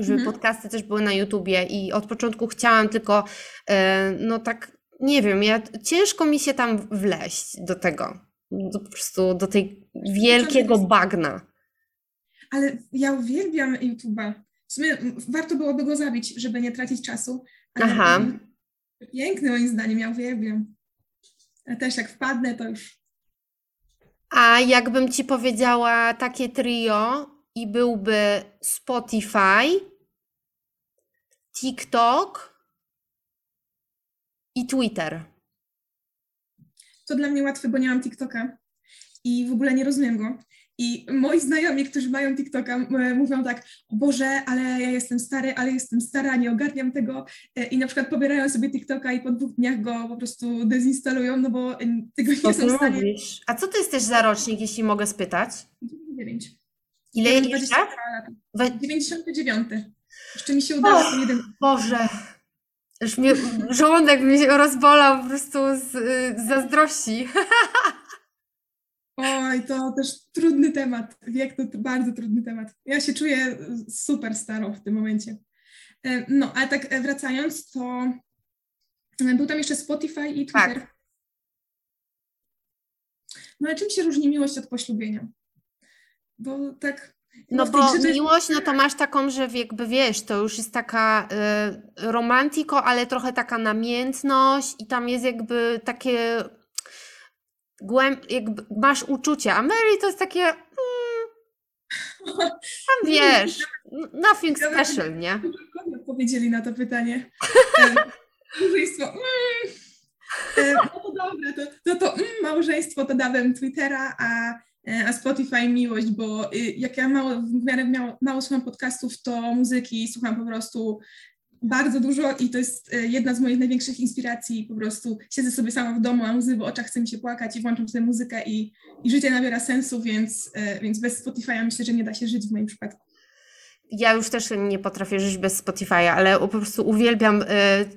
żeby mhm. podcasty też były na YouTubie i od początku chciałam tylko, e, no tak, nie wiem, ja, ciężko mi się tam wleść do tego, do, po prostu do tej wielkiego bagna. Ale ja uwielbiam YouTube'a. W sumie warto byłoby go zabić, żeby nie tracić czasu. Aha. Piękny moim zdaniem, ja uwielbiam. A też jak wpadnę, to już. A jakbym ci powiedziała takie trio, i byłby Spotify, TikTok i Twitter. To dla mnie łatwe, bo nie mam TikToka i w ogóle nie rozumiem go. I moi znajomi, którzy mają TikToka, mówią tak, o Boże, ale ja jestem stary, ale jestem stara, nie ogarniam tego. E, I na przykład pobierają sobie TikToka i po dwóch dniach go po prostu dezinstalują, no bo tego nie są w stanie. A co to jest też za rocznik, jeśli mogę spytać? 9. Ile ja 20 lat? 99. Jeszcze mi się udało oh, jeden. Boże. Już mnie, żołądek mi się rozbolał po prostu z, z zazdrości. Oj, to też trudny temat. Wiek to bardzo trudny temat. Ja się czuję super staro w tym momencie. E, no, ale tak wracając, to był tam jeszcze Spotify i Twitter. Tak. No ale czym się różni miłość od poślubienia? bo tak. No bo miłość, no to masz taką, że jakby wiesz, to już jest taka y, romantiko, ale trochę taka namiętność i tam jest jakby takie głęb, jakby masz uczucia, a Mary to jest takie mm, tam wiesz, nothing special, nie? Odpowiedzieli na to pytanie. Małżeństwo. Mm. no to dobra, to, to, to mm, małżeństwo to dałem Twittera, a, a Spotify miłość, bo y, jak ja mało, w miarę mało, mało słucham podcastów, to muzyki słucham po prostu bardzo dużo i to jest e, jedna z moich największych inspiracji. Po prostu siedzę sobie sama w domu, a łzy w oczach chce mi się płakać i włączam sobie muzykę i, i życie nabiera sensu, więc, e, więc bez Spotify'a myślę, że nie da się żyć w moim przypadku. Ja już też nie potrafię żyć bez Spotify'a, ale po prostu uwielbiam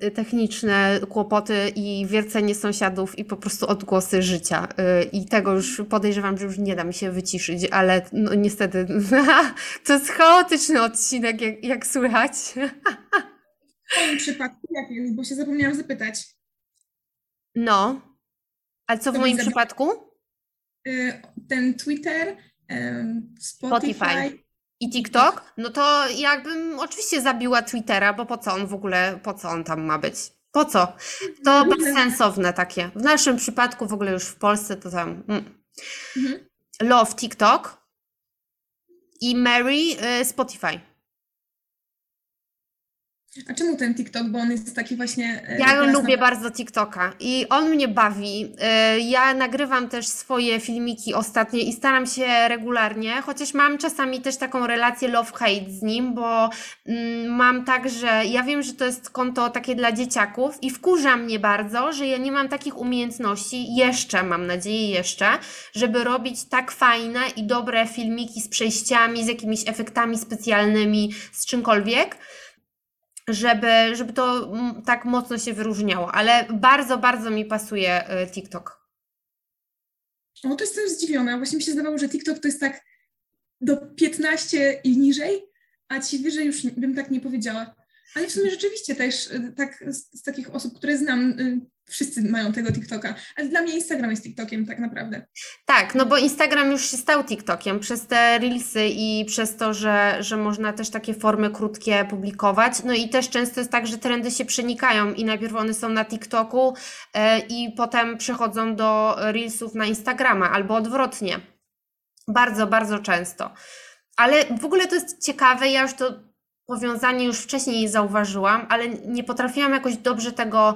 y, techniczne kłopoty i wiercenie sąsiadów i po prostu odgłosy życia. Y, I tego już podejrzewam, że już nie da mi się wyciszyć, ale no, niestety to jest chaotyczny odcinek, jak, jak słychać. W moim przypadku jak jest, bo się zapomniałam zapytać. No. A co w moim przypadku? Y, ten Twitter, Spotify. Spotify. I TikTok? No to jakbym oczywiście zabiła Twittera, bo po co on w ogóle, po co on tam ma być? Po co? To mhm. bezsensowne takie. W naszym przypadku w ogóle już w Polsce to tam. Mm. Mhm. Love TikTok i Mary y, Spotify. A czemu ten TikTok? Bo on jest taki właśnie. E, ja lubię bardzo TikToka i on mnie bawi. E, ja nagrywam też swoje filmiki ostatnie i staram się regularnie, chociaż mam czasami też taką relację love-hate z nim, bo mm, mam tak, że ja wiem, że to jest konto takie dla dzieciaków i wkurza mnie bardzo, że ja nie mam takich umiejętności, jeszcze mam nadzieję, jeszcze, żeby robić tak fajne i dobre filmiki z przejściami, z jakimiś efektami specjalnymi, z czymkolwiek żeby, żeby to tak mocno się wyróżniało, ale bardzo, bardzo mi pasuje y, TikTok. O, to jestem zdziwiona. Właśnie mi się zdawało, że TikTok to jest tak do 15 i niżej, a ci wyżej już bym tak nie powiedziała. Ale w sumie rzeczywiście też y, tak z, z takich osób, które znam, y, wszyscy mają tego TikToka, ale dla mnie Instagram jest TikTokiem tak naprawdę. Tak, no bo Instagram już się stał TikTokiem przez te reelsy i przez to, że, że można też takie formy krótkie publikować. No i też często jest tak, że trendy się przenikają i najpierw one są na TikToku yy, i potem przechodzą do reelsów na Instagrama albo odwrotnie. Bardzo, bardzo często. Ale w ogóle to jest ciekawe, ja już to powiązanie już wcześniej zauważyłam, ale nie potrafiłam jakoś dobrze tego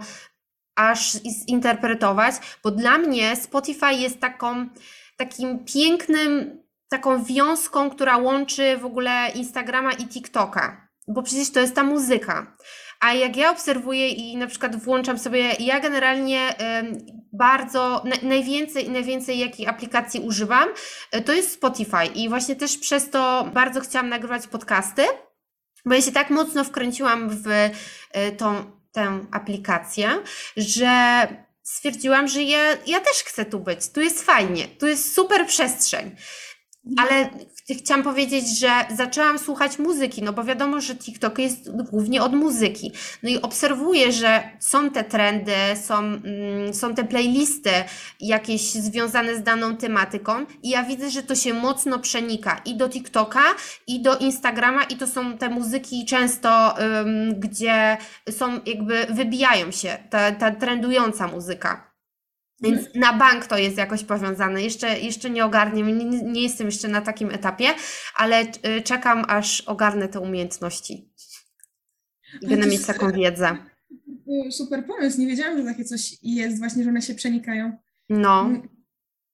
aż zinterpretować, bo dla mnie Spotify jest taką, takim pięknym, taką wiązką, która łączy w ogóle Instagrama i TikToka, bo przecież to jest ta muzyka. A jak ja obserwuję i na przykład włączam sobie, ja generalnie bardzo, najwięcej, najwięcej jakiej aplikacji używam, e, to jest Spotify i właśnie też przez to bardzo chciałam nagrywać podcasty, bo ja się tak mocno wkręciłam w e, tą, tę aplikację, że stwierdziłam, że ja, ja też chcę tu być, tu jest fajnie, tu jest super przestrzeń. Ale chciałam powiedzieć, że zaczęłam słuchać muzyki, no bo wiadomo, że TikTok jest głównie od muzyki. No i obserwuję, że są te trendy, są, mm, są te playlisty jakieś związane z daną tematyką i ja widzę, że to się mocno przenika i do TikToka, i do Instagrama i to są te muzyki często, um, gdzie są jakby, wybijają się, ta, ta trendująca muzyka. Więc na bank to jest jakoś powiązane. Jeszcze, jeszcze nie ogarniem, nie, nie jestem jeszcze na takim etapie, ale y, czekam, aż ogarnę te umiejętności. Będę mieć taką wiedzę. Super pomysł. Nie wiedziałam, że takie coś jest, właśnie, że one się przenikają. No.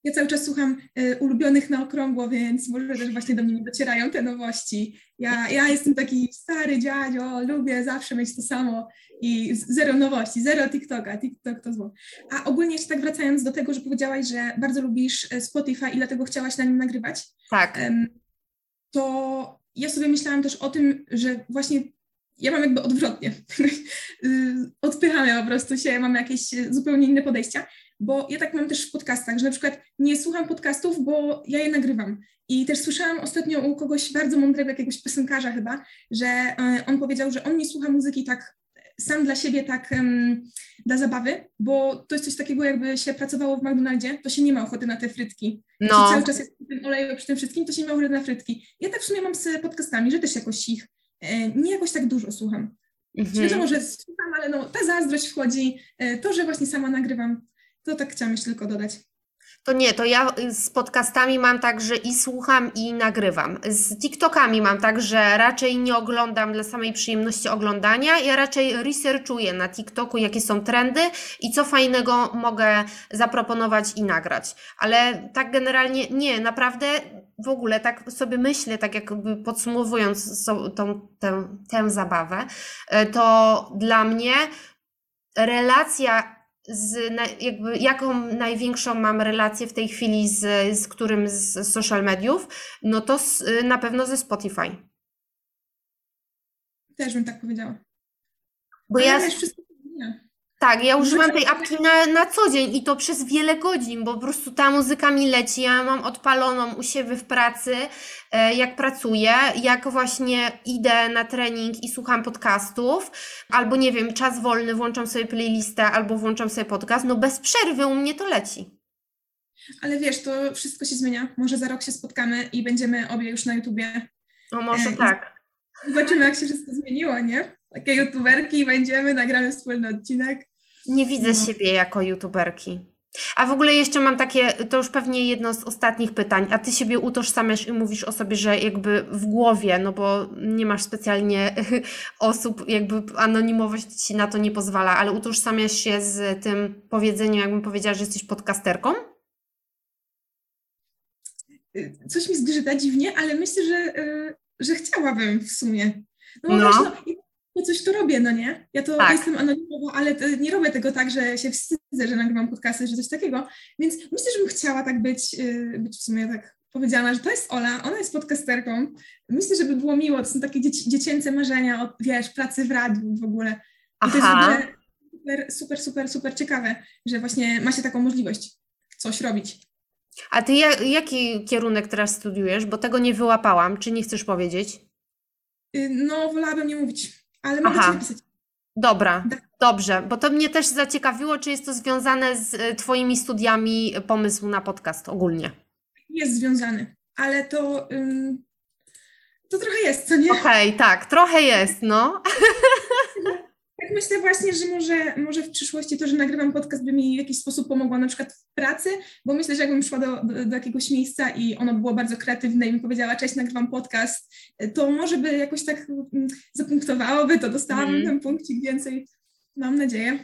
Ja cały czas słucham y, ulubionych na okrągło, więc może też właśnie do mnie nie docierają te nowości. Ja, ja jestem taki stary dziadzio, lubię zawsze mieć to samo i zero nowości, zero TikToka, TikTok to zło. A ogólnie jeszcze tak wracając do tego, że powiedziałaś, że bardzo lubisz e, Spotify i dlatego chciałaś na nim nagrywać. Tak. To ja sobie myślałam też o tym, że właśnie ja mam jakby odwrotnie. Y, odpychamy po prostu się, mam jakieś zupełnie inne podejścia bo ja tak mam też w podcastach, że na przykład nie słucham podcastów, bo ja je nagrywam. I też słyszałam ostatnio u kogoś bardzo mądrego, jakiegoś piosenkarza chyba, że e, on powiedział, że on nie słucha muzyki tak sam dla siebie, tak um, dla zabawy, bo to jest coś takiego, jakby się pracowało w McDonaldzie, to się nie ma ochoty na te frytki. No. Jeśli cały czas jest ten olej przy tym wszystkim, to się nie ma ochoty na frytki. Ja tak w sumie mam z podcastami, że też jakoś ich e, nie jakoś tak dużo słucham. Mhm. Wiadomo, że słucham, ale no, ta zazdrość wchodzi, e, to, że właśnie sama nagrywam, to tak chciałam jeszcze tylko dodać. To nie, to ja z podcastami mam tak, że i słucham, i nagrywam. Z TikTokami mam tak, że raczej nie oglądam dla samej przyjemności oglądania. Ja raczej researchuję na TikToku, jakie są trendy i co fajnego mogę zaproponować i nagrać. Ale tak generalnie nie, naprawdę w ogóle tak sobie myślę, tak jakby podsumowując tą, tę, tę zabawę, e, to dla mnie relacja z, jakby, jaką największą mam relację w tej chwili z, z którym z social mediów, no to z, na pewno ze Spotify. Też bym tak powiedziała. Bo Ale ja. Wszystko tak, ja używam tej apki na, na co dzień i to przez wiele godzin, bo po prostu ta muzyka mi leci. Ja mam odpaloną u siebie w pracy, e, jak pracuję, jak właśnie idę na trening i słucham podcastów, albo nie wiem, czas wolny, włączam sobie playlistę, albo włączam sobie podcast, no bez przerwy u mnie to leci. Ale wiesz, to wszystko się zmienia. Może za rok się spotkamy i będziemy obie już na YouTubie. No może e, tak. Zobaczymy, jak się wszystko zmieniło, nie? Takie youtuberki będziemy, nagramy wspólny odcinek. Nie widzę no. siebie jako youtuberki. A w ogóle jeszcze mam takie, to już pewnie jedno z ostatnich pytań, a ty siebie utożsamiasz i mówisz o sobie, że jakby w głowie, no bo nie masz specjalnie osób, jakby anonimowość ci na to nie pozwala, ale utożsamiasz się z tym powiedzeniem, jakbym powiedziała, że jesteś podcasterką? Y, coś mi zgrzyta dziwnie, ale myślę, że, y, że chciałabym w sumie. No, no. Wiesz, no po coś to robię, no nie? Ja to tak. jestem anonimowa, ale nie robię tego tak, że się wstydzę, że nagrywam podcasty, że coś takiego. Więc myślę, że bym chciała tak być, y, być w sumie tak powiedziana, że to jest Ola, ona jest podcasterką. Myślę, że by było miło, to są takie dzieci, dziecięce marzenia o, wiesz, pracy w radiu w ogóle. I to jest super, super, super, super ciekawe, że właśnie ma się taką możliwość coś robić. A ty jaki kierunek teraz studiujesz? Bo tego nie wyłapałam. Czy nie chcesz powiedzieć? Y, no, wolałabym nie mówić ale mogę Aha. Ci napisać. Dobra, dobrze, bo to mnie też zaciekawiło, czy jest to związane z e, Twoimi studiami pomysł na podcast ogólnie. Jest związany, ale to, ym, to trochę jest, co nie? Okej, okay, tak, trochę jest, no. Tak myślę właśnie, że może, może w przyszłości to, że nagrywam podcast by mi w jakiś sposób pomogło na przykład w pracy, bo myślę, że jakbym szła do, do, do jakiegoś miejsca i ono było bardzo kreatywne i mi powiedziała, cześć, nagrywam podcast, to może by jakoś tak mm, zapunktowałoby to, dostałabym mm. ten punkcik więcej, mam nadzieję.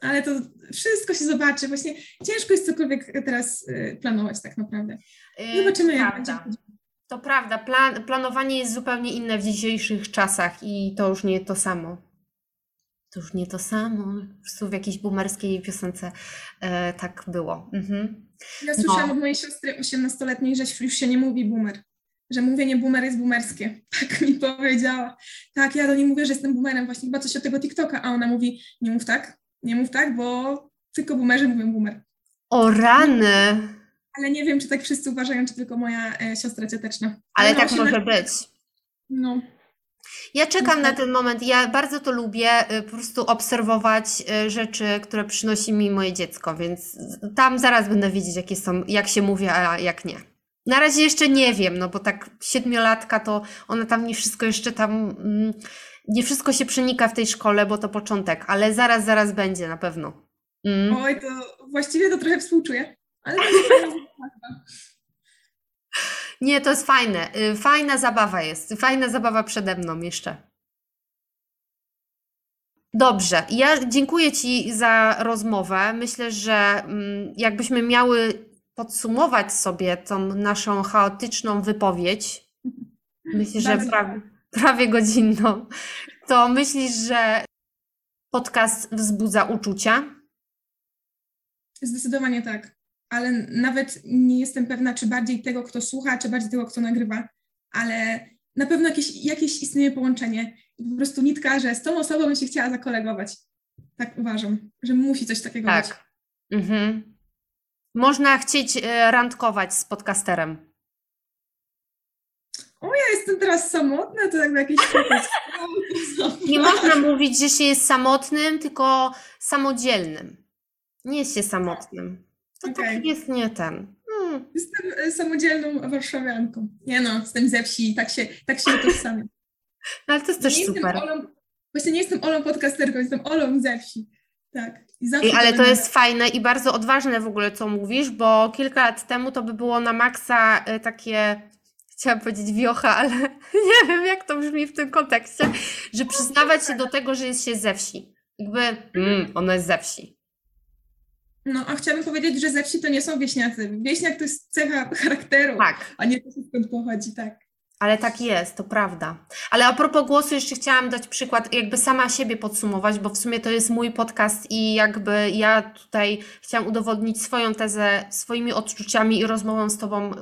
Ale to wszystko się zobaczy. Właśnie ciężko jest cokolwiek teraz y, planować tak naprawdę. Y, Zobaczymy, jak będzie. To prawda, plan, planowanie jest zupełnie inne w dzisiejszych czasach i to już nie to samo to już nie to samo. Po prostu w jakiejś boomerskiej piosence e, tak było. Mhm. Ja słyszałam no. od mojej siostry 18-letniej, że już się nie mówi boomer. Że mówienie boomer jest boomerskie. Tak mi powiedziała. Tak, ja do niej mówię, że jestem boomerem. Właśnie chyba coś od tego TikToka. A ona mówi, nie mów tak, nie mów tak, bo tylko boomerzy mówią boomer. O rany! Ale nie wiem, czy tak wszyscy uważają, czy tylko moja e, siostra cioteczna. Ale, Ale tak może być. No, ja czekam na ten moment. Ja bardzo to lubię, y, po prostu obserwować y, rzeczy, które przynosi mi moje dziecko, więc tam zaraz będę wiedzieć, jakie są, jak się mówi, a jak nie. Na razie jeszcze nie wiem, no bo tak siedmiolatka to ona tam nie wszystko jeszcze tam, mm, nie wszystko się przenika w tej szkole, bo to początek, ale zaraz, zaraz będzie na pewno. Mm. Oj, to właściwie to trochę współczuję, ale Nie, to jest fajne. Y, fajna zabawa jest. Fajna zabawa przede mną jeszcze. Dobrze, ja dziękuję Ci za rozmowę. Myślę, że mm, jakbyśmy miały podsumować sobie tą naszą chaotyczną wypowiedź, myślę, że prawie, prawie godzinną, to myślisz, że podcast wzbudza uczucia? Zdecydowanie tak ale nawet nie jestem pewna, czy bardziej tego, kto słucha, czy bardziej tego, kto nagrywa, ale na pewno jakieś, jakieś istnieje połączenie. I po prostu nitka, że z tą osobą bym się chciała zakolegować. Tak uważam, że musi coś takiego tak. być. Mhm. Można chcieć e, randkować z podcasterem. O, ja jestem teraz samotna, to jakby jakiś Nie można mówić, że się jest samotnym, tylko samodzielnym. Nie jest się samotnym. To okay. tak jest nie ten. Hmm. Jestem e, samodzielną warszawianką. Nie no, jestem ze wsi, tak się, tak się utożsamiam. No ale to jest też nie super. Olą, właśnie nie jestem Olą podcasterką, jestem Olą ze wsi. Tak. I ale to jest fajne i bardzo odważne w ogóle, co mówisz, bo kilka lat temu to by było na maksa y, takie, chciałam powiedzieć wiocha, ale nie wiem, jak to brzmi w tym kontekście, że przyznawać się do tego, że jest się ze wsi. Jakby, mm, ona jest ze wsi. No, a chciałabym powiedzieć, że ze wsi to nie są wieśniacy. Wieśniak to jest cecha charakteru, Tak. a nie to, skąd pochodzi, tak. Ale tak jest, to prawda. Ale a propos głosu, jeszcze chciałam dać przykład, jakby sama siebie podsumować, bo w sumie to jest mój podcast i jakby ja tutaj chciałam udowodnić swoją tezę swoimi odczuciami i rozmową z Tobą y,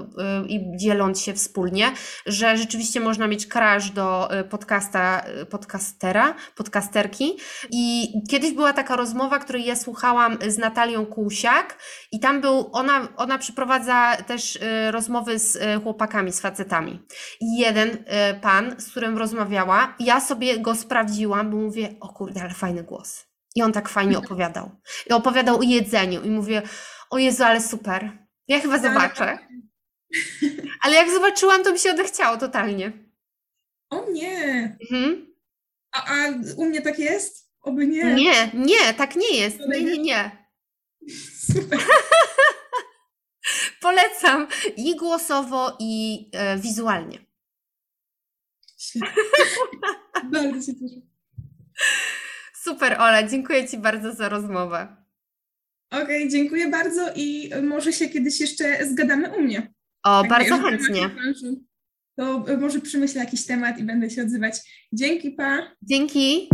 i dzieląc się wspólnie, że rzeczywiście można mieć crash do y, podcasta, y, podcastera, podcasterki. I kiedyś była taka rozmowa, której ja słuchałam z Natalią Kusiak i tam był, ona, ona przeprowadza też rozmowy z chłopakami, z facetami. Jeden y, pan, z którym rozmawiała, ja sobie go sprawdziłam, bo mówię, o kurde, ale fajny głos. I on tak fajnie opowiadał. I opowiadał o jedzeniu i mówię, o Jezu, ale super. Ja chyba zobaczę. Ale jak zobaczyłam, to mi się odechciało totalnie. O nie! Mhm. A, a u mnie tak jest? Oby nie. Nie, nie, tak nie jest. Nie, nie, nie. Super. Polecam i głosowo, i e, wizualnie. Bardzo się cieszę. Super, Ola, dziękuję Ci bardzo za rozmowę. Okej, dziękuję bardzo i może się kiedyś jeszcze zgadamy u mnie. O, Jak bardzo chętnie. To może przemyślę jakiś temat i będę się odzywać. Dzięki, pa! Dzięki.